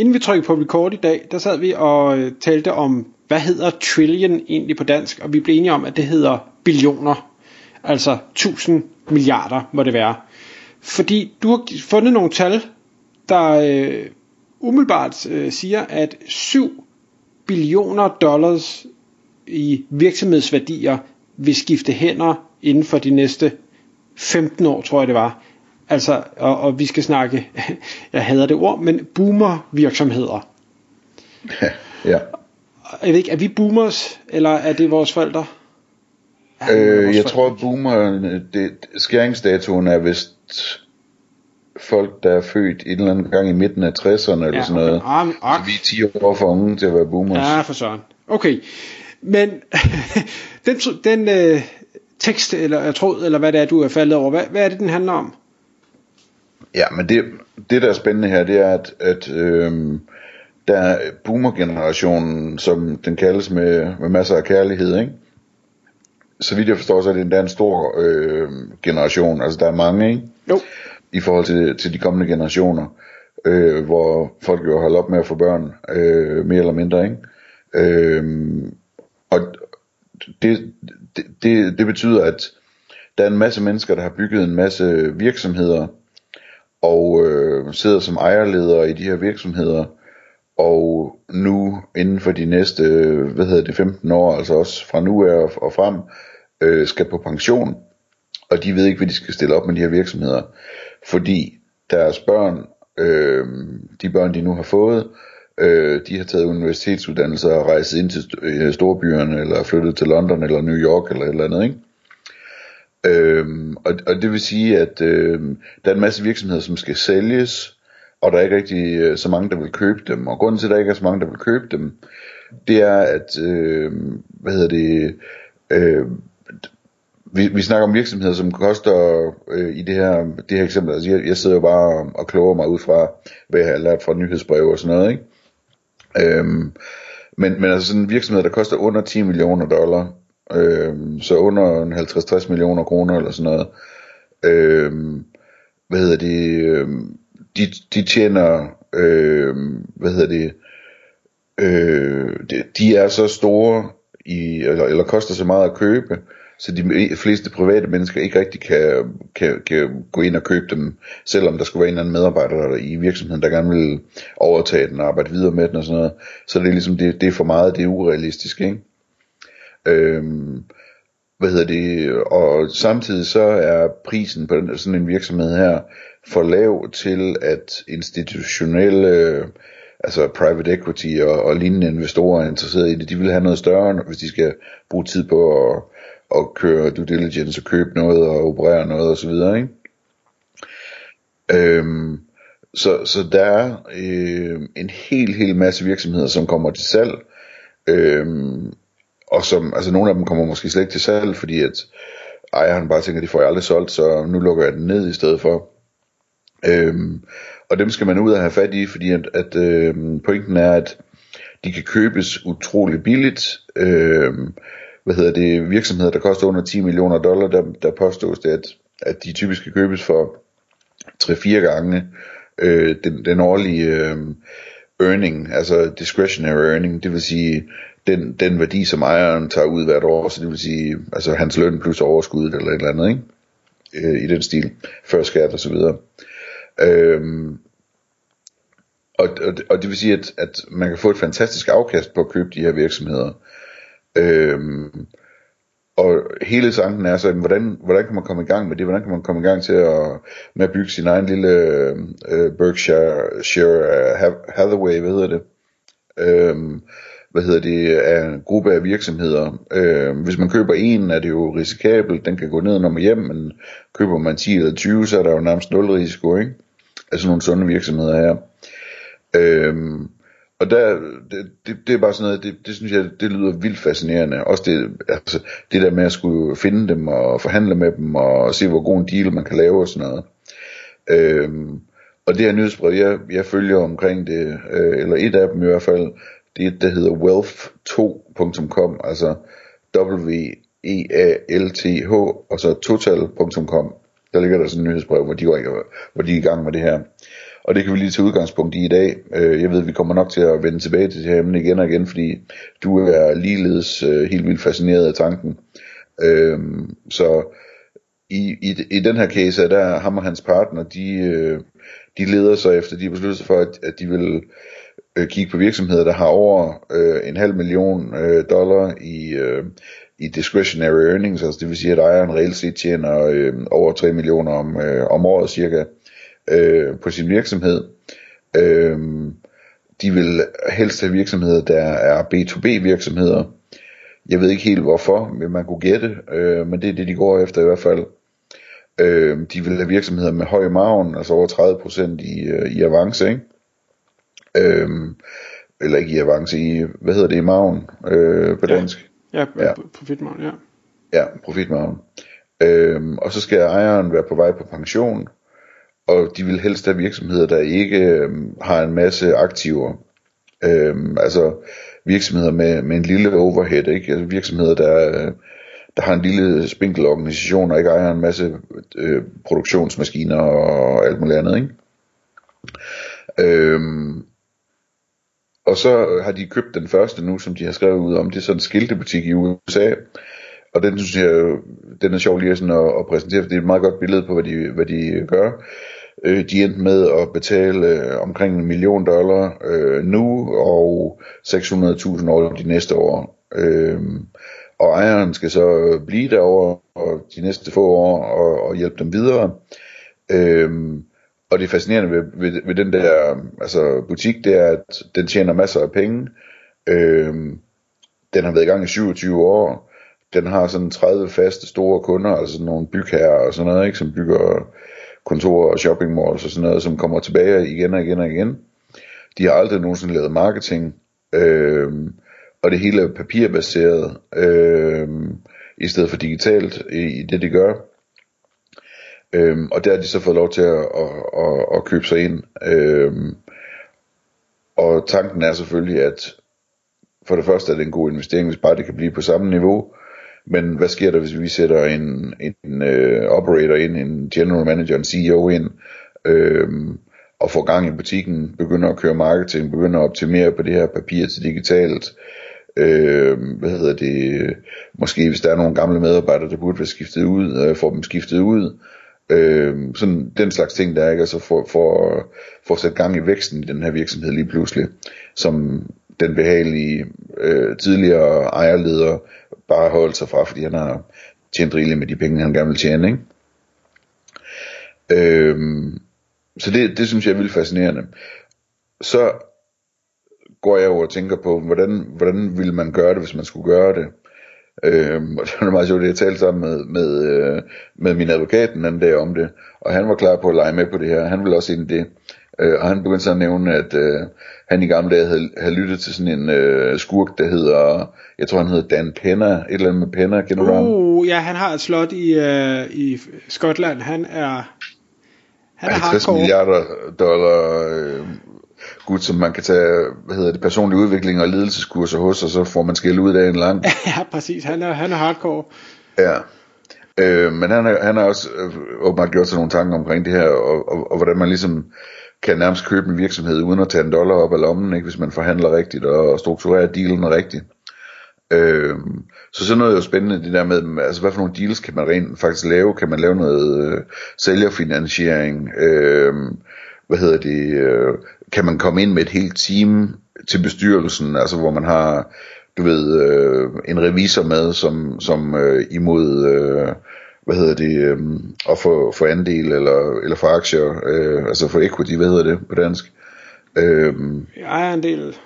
Inden vi trykkede på record i dag, der sad vi og øh, talte om, hvad hedder trillion egentlig på dansk, og vi blev enige om, at det hedder billioner. Altså 1000 milliarder må det være. Fordi du har fundet nogle tal, der øh, umiddelbart øh, siger, at 7 billioner dollars i virksomhedsværdier vil skifte hænder inden for de næste 15 år, tror jeg det var. Altså, og, og vi skal snakke, jeg hader det ord, men boomer virksomheder. ja. Jeg ved ikke, er vi boomers, eller er det vores forældre? Ja, øh, vores jeg forældre. tror, boomer, det, skæringsdatoen er vist folk, der er født en eller anden gang i midten af 60'erne eller ja, sådan noget. Okay. Um, så vi er 10 år for unge til at være boomers. Ja, for sådan. Okay. Men den, den øh, tekst, eller jeg tror, eller hvad det er, du er faldet over, hvad, hvad er det, den handler om? Ja, men det, det der er spændende her, det er, at, at øhm, der er boomer-generationen, som den kaldes med, med masser af kærlighed, ikke? Så vidt jeg forstår, så er det endda en stor øh, generation, altså der er mange, ikke? Jo. I forhold til, til de kommende generationer, øh, hvor folk jo holder op med at få børn, øh, mere eller mindre, ikke? Øh, og det, det, det, det betyder, at der er en masse mennesker, der har bygget en masse virksomheder, og øh, sidder som ejerledere i de her virksomheder, og nu inden for de næste, øh, hvad hedder det, 15 år, altså også fra nu af og, og frem, øh, skal på pension, og de ved ikke, hvad de skal stille op med de her virksomheder, fordi deres børn, øh, de børn, de nu har fået, øh, de har taget universitetsuddannelser og rejst ind til øh, storbyerne, eller flyttet til London eller New York eller et eller andet, ikke? Øhm, og, og det vil sige, at øhm, der er en masse virksomheder, som skal sælges, og der er ikke rigtig øh, så mange, der vil købe dem. Og grunden til, at der ikke er så mange, der vil købe dem, det er, at, øh, hvad hedder det, øh, vi, vi snakker om virksomheder, som koster øh, i det her, det her eksempel, altså jeg, jeg sidder jo bare og, og kloger mig ud fra, hvad jeg har lært fra nyhedsbrev og sådan noget, ikke? Øhm, men, men altså sådan en virksomhed, der koster under 10 millioner dollar, øh, så under 50-60 millioner kroner eller sådan noget. Øh, hvad hedder det? Øh, de, de tjener, øh, hvad hedder det? Øh, de, de er så store i, eller, eller koster så meget at købe, så de fleste private mennesker ikke rigtig kan, kan, kan gå ind og købe dem, selvom der skulle være en eller anden medarbejder i virksomheden, der gerne vil overtage den og arbejde videre med den og sådan noget. Så det er ligesom, det, det er for meget, det er urealistisk, ikke? Øhm, hvad hedder det, og samtidig så er prisen på den, sådan en virksomhed her for lav til, at institutionelle, altså private equity og, og lignende investorer er interesseret i det. De vil have noget større, hvis de skal bruge tid på at, at køre due diligence og købe noget og operere noget osv. Ikke? Øhm, så, så der er øh, en hel, hel masse virksomheder, som kommer til salg. Øhm, og som, altså nogle af dem kommer måske slet ikke til salg, fordi at ejeren bare tænker, de får jeg aldrig solgt, så nu lukker jeg den ned i stedet for. Øhm, og dem skal man ud og have fat i, fordi at, at øhm, pointen er, at de kan købes utrolig billigt. Øhm, hvad hedder det, virksomheder, der koster under 10 millioner dollar, der, der påstås det, at, at de typisk kan købes for 3-4 gange øh, den, den årlige øh, earning, altså discretionary earning, det vil sige den, den værdi, som ejeren tager ud hvert år, så det vil sige, altså hans løn plus overskuddet eller et eller andet, ikke? Øh, i den stil, før skat og så videre. Øhm, og, og, og det vil sige, at, at man kan få et fantastisk afkast på at købe de her virksomheder. Øhm, og hele tanken er så, hvordan, hvordan kan man komme i gang med det? Hvordan kan man komme i gang til at, med at bygge sin egen lille øh, Berkshire Shire, øh, Hathaway, hvad hedder det? Øhm, hvad hedder det, af en gruppe af virksomheder. Øh, hvis man køber en, er det jo risikabelt, den kan gå ned når man hjem, men køber man 10 eller 20, så er der jo nærmest nul risiko, ikke? Altså nogle sunde virksomheder her. Øh, og der, det, det, det er bare sådan noget, det, det synes jeg, det lyder vildt fascinerende. Også det, altså, det der med at skulle finde dem og forhandle med dem og se, hvor god en deal man kan lave og sådan noget. Øhm, og det her nyhedsbrev, jeg, jeg følger omkring det, øh, eller et af dem i hvert fald, det er der hedder wealth2.com, altså W-E-A-L-T-H, og så total.com. Der ligger der sådan en nyhedsbrev, hvor de, går, hvor de er i gang med det her. Og det kan vi lige tage udgangspunkt i i dag. Øh, jeg ved, vi kommer nok til at vende tilbage til det her emne igen og igen, fordi du er ligeledes øh, helt vildt fascineret af tanken. Øh, så i, i, i den her case, der ham og hans partner, de, øh, de leder sig efter, de har sig for, at, at de vil øh, kigge på virksomheder, der har over øh, en halv million øh, dollar i, øh, i discretionary earnings, altså det vil sige, at ejeren reelt set tjener øh, over 3 millioner om, øh, om året cirka øh, på sin virksomhed. Øh, de vil helst have virksomheder, der er B2B virksomheder. Jeg ved ikke helt hvorfor, men man kunne gætte, øh, men det er det, de går efter i hvert fald. Øh, de vil have virksomheder med høj margen, altså over 30% i, øh, i avance, ikke? Øh, eller ikke i avance, i, hvad hedder det, i margen øh, på dansk? Ja, ja profitmargen, ja. Ja, profitmargen. Øh, og så skal ejeren være på vej på pension, og de vil helst have virksomheder, der ikke øh, har en masse aktiver. Øh, altså virksomheder med, med en lille overhead, ikke? Altså virksomheder, der, øh, der har en lille spinkel organisation, og ikke ejer en masse øh, produktionsmaskiner og alt muligt andet, ikke? Øhm, og så har de købt den første nu, som de har skrevet ud om, det er sådan en skiltebutik i USA, og den synes jeg, den er sjov lige sådan at, at præsentere, for det er et meget godt billede på, hvad de, hvad de gør. Øh, de endte med at betale øh, omkring en million dollar øh, nu, og 600.000 over de næste år. Øh, og ejeren skal så blive derovre og de næste få år og, og hjælpe dem videre. Øh, og det fascinerende ved, ved, ved den der altså butik, det er, at den tjener masser af penge. Øh, den har været i gang i 27 år. Den har sådan 30 faste store kunder, altså nogle bygherrer og sådan noget, ikke, som bygger kontorer og shopping malls og sådan noget, som kommer tilbage igen og igen og igen. De har aldrig nogensinde lavet marketing, øh, og det hele er papirbaseret, øh, i stedet for digitalt i, i det de gør. Øhm, og der har de så fået lov til at, at, at, at købe sig ind. Øhm, og tanken er selvfølgelig, at for det første er det en god investering, hvis bare det kan blive på samme niveau. Men hvad sker der, hvis vi sætter en, en uh, operator ind, en general manager, en CEO ind, øhm, og får gang i butikken, begynder at køre marketing, begynder at optimere på det her papir til digitalt, øh, hvad hedder det, måske hvis der er nogle gamle medarbejdere, der burde være skiftet ud, øh, får dem skiftet ud, øh, sådan den slags ting der, ikke? altså for, for, for at sætte gang i væksten i den her virksomhed lige pludselig, som den behagelige øh, tidligere ejerleder bare holdt sig fra, fordi han har tjent rigeligt med de penge, han gerne vil tjene, ikke? Øhm, så det, det synes jeg er vildt fascinerende. Så går jeg over og tænker på, hvordan, hvordan ville man gøre det, hvis man skulle gøre det. Øhm, og det var meget sjovt, at jeg talte sammen med, med, øh, med min advokat den anden dag om det, og han var klar på at lege med på det her, han ville også ind i det. Øh, og han begyndte så at nævne, at øh, han i gamle dage havde, havde lyttet til sådan en øh, skurk, der hedder, jeg tror han hedder Dan Penner, et eller andet med Penner, kender du uh, ja, han har et slot i, øh, i Skotland, han er, han er 50 hardcore. milliarder dollar øh, gut, som man kan tage, hvad hedder det, personlig udvikling og ledelseskurser hos, og så får man skæld ud af en lang. ja, præcis, han er, han er hardcore. Ja, øh, men han, han har også øh, åbenbart gjort sig nogle tanker omkring det her, og, og, og hvordan man ligesom kan nærmest købe en virksomhed uden at tage en dollar op af lommen, ikke, hvis man forhandler rigtigt og strukturerer dealen rigtigt. Øh, så sådan noget er jo spændende, det der med, altså hvad for nogle deals kan man rent faktisk lave? Kan man lave noget øh, sælgerfinansiering? Øh, hvad hedder det? Øh, kan man komme ind med et helt team til bestyrelsen, altså hvor man har, du ved, øh, en revisor med, som, som øh, imod, øh, hvad hedder det, øh, at få, få andel eller, eller få aktier, øh, altså få equity, hvad hedder det på dansk? Øh, ejerandel.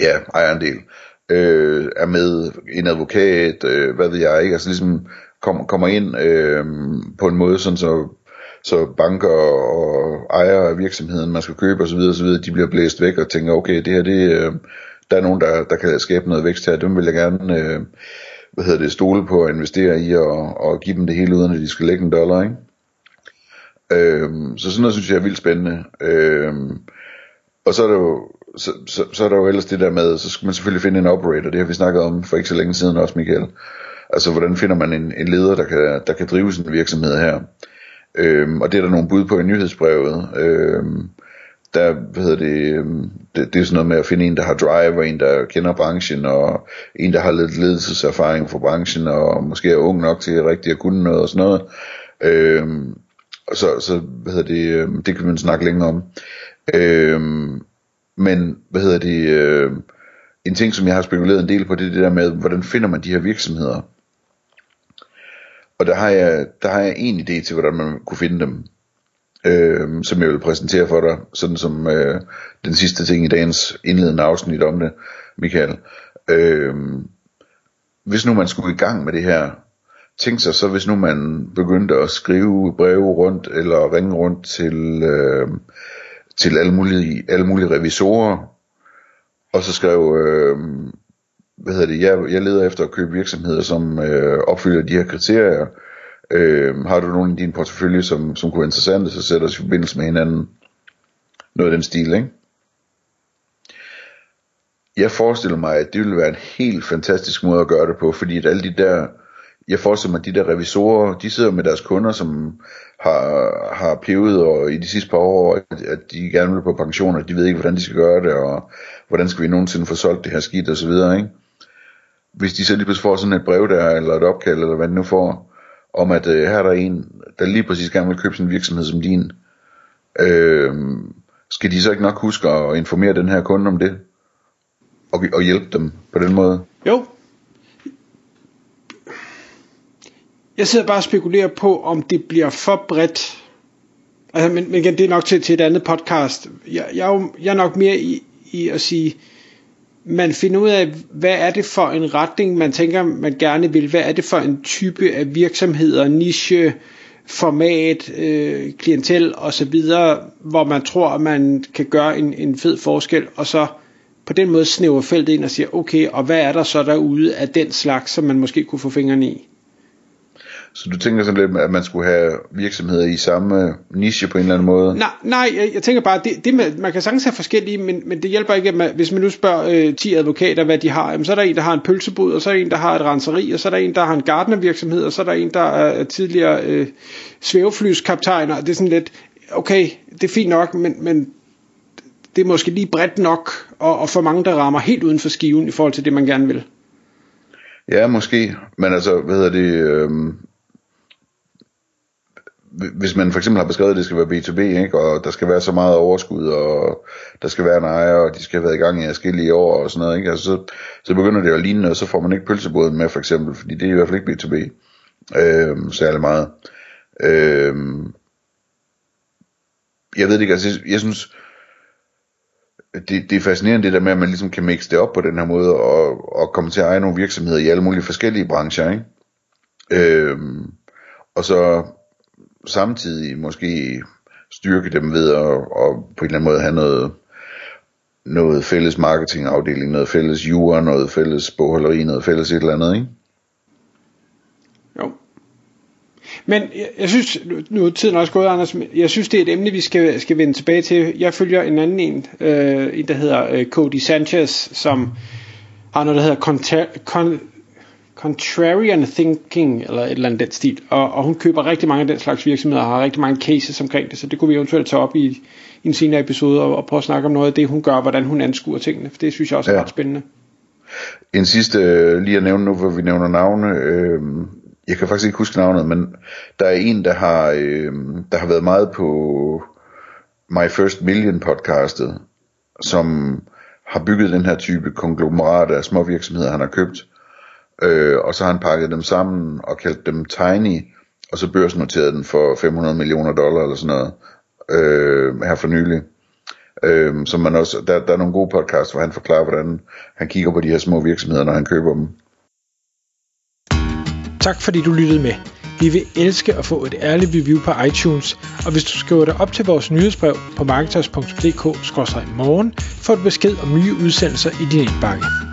Ja, ejerandel. Øh, er med en advokat, øh, hvad ved jeg ikke, altså ligesom kom, kommer ind øh, på en måde, sådan så så banker og ejere af virksomheden, man skal købe osv., osv., de bliver blæst væk og tænker, okay, det her, det, øh, der er nogen, der, der kan skabe noget vækst her, dem vil jeg gerne øh, hvad hedder det, stole på at investere i og, og give dem det hele uden, at de skal lægge en dollar, ikke? Øhm, så sådan noget synes jeg er vildt spændende. Øhm, og så er der jo så, så, så er der jo ellers det der med, så skal man selvfølgelig finde en operator, det har vi snakket om for ikke så længe siden også, Michael. Altså, hvordan finder man en, en leder, der kan, der kan drive sin virksomhed her? Øhm, og det er der nogle bud på i nyhedsbrevet. Øhm, der, hvad hedder det, øhm, det, det er sådan noget med at finde en, der har drive, og en, der kender branchen, og en, der har lidt ledelseserfaring fra branchen, og måske er ung nok til rigtig at kunne noget og sådan noget. Øhm, så, så hvad hedder det, øhm, det kan man snakke længere om. Øhm, men, hvad hedder det, øh, en ting, som jeg har spekuleret en del på, det er det der med, hvordan finder man de her virksomheder? Og der har jeg, der har jeg en idé til, hvordan man kunne finde dem, øh, som jeg vil præsentere for dig, sådan som øh, den sidste ting i dagens indledende afsnit om det, Michael. Øh, hvis nu man skulle i gang med det her, tænk sig så, hvis nu man begyndte at skrive breve rundt, eller ringe rundt til, øh, til alle mulige, alle mulige revisorer, og så skrev, øh, hvad hedder det, jeg, jeg leder efter at købe virksomheder, som øh, opfylder de her kriterier. Øh, har du nogen i din portefølje, som, som kunne være interessante, så sætter os i forbindelse med hinanden. Noget af den stil, ikke? Jeg forestiller mig, at det ville være en helt fantastisk måde at gøre det på, fordi at alle de der jeg forestiller mig, at de der revisorer, de sidder med deres kunder, som har, har pevet og i de sidste par år, at, at de gerne vil på pension, og de ved ikke, hvordan de skal gøre det, og hvordan skal vi nogensinde få solgt det her skidt og så videre, ikke? Hvis de så lige pludselig får sådan et brev der, eller et opkald, eller hvad de nu får, om at øh, her er der en, der lige præcis gerne vil købe sådan en virksomhed som din, øh, skal de så ikke nok huske at informere den her kunde om det? Og, og hjælpe dem på den måde? Jo, Jeg sidder bare og spekulerer på, om det bliver for bredt. Altså, men, men igen, det er nok til, til et andet podcast. Jeg, jeg, er, jo, jeg er nok mere i, i at sige, man finder ud af, hvad er det for en retning, man tænker, man gerne vil. Hvad er det for en type af virksomheder, niche, format, øh, klientel osv., hvor man tror, at man kan gøre en, en fed forskel, og så på den måde snæver feltet ind og siger, okay, og hvad er der så derude af den slags, som man måske kunne få fingrene i? Så du tænker sådan lidt, at man skulle have virksomheder i samme niche på en eller anden måde? Nej, nej jeg, jeg tænker bare, det, det med, man kan sagtens have forskellige, men, men det hjælper ikke, at man, hvis man nu spørger øh, 10 advokater, hvad de har, jamen, så er der en, der har en pølsebod, og så er der en, der har et renseri, og så er der en, der har en gardnervirksomhed, og så er der en, der er tidligere øh, svæveflyskaptajner, det er sådan lidt, okay, det er fint nok, men, men det er måske lige bredt nok, og, og for mange, der rammer helt uden for skiven i forhold til det, man gerne vil. Ja, måske. Men altså, hvad hedder det... Øh, hvis man for eksempel har beskrevet, at det skal være B2B, ikke, og der skal være så meget overskud, og der skal være en ejer, og de skal have været i gang i forskellige år og sådan noget, ikke? Altså, så, så begynder det at ligne noget, så får man ikke pølsebåden med for eksempel, fordi det er i hvert fald ikke B2B øh, særlig meget. Øh, jeg ved det ikke, altså jeg, jeg synes, det, det er fascinerende det der med, at man ligesom kan mixe det op på den her måde, og, og komme til at eje nogle virksomheder i alle mulige forskellige brancher, ikke? Øh, og så samtidig måske styrke dem ved at, at på en eller anden måde have noget, noget fælles marketingafdeling, noget fælles jura, noget fælles bogholderi, noget fælles et eller andet, ikke? Jo. Men jeg, jeg synes, nu er tiden også gået, Anders, jeg synes, det er et emne, vi skal, skal vende tilbage til. Jeg følger en anden en, øh, en der hedder øh, Cody Sanchez, som har noget, der hedder Conta- contrarian thinking, eller et eller andet den stil. Og, og hun køber rigtig mange af den slags virksomheder, og har rigtig mange cases omkring det, så det kunne vi eventuelt tage op i, i en senere episode, og, og prøve at snakke om noget af det, hun gør, hvordan hun anskuer tingene, for det synes jeg også er ja. ret spændende. En sidste, øh, lige at nævne nu, hvor vi nævner navne, øh, jeg kan faktisk ikke huske navnet, men der er en, der har, øh, der har været meget på My First Million podcastet, som har bygget den her type konglomerat af små virksomheder, han har købt, øh, og så har han pakket dem sammen og kaldt dem Tiny, og så børsnoteret den for 500 millioner dollar eller sådan noget, øh, her for nylig. Øh, så man også, der, der er nogle gode podcasts, hvor han forklarer, hvordan han kigger på de her små virksomheder, når han køber dem. Tak fordi du lyttede med. Vi vil elske at få et ærligt review på iTunes, og hvis du skriver dig op til vores nyhedsbrev på marketers.dk-morgen, får du besked om nye udsendelser i din indbakke.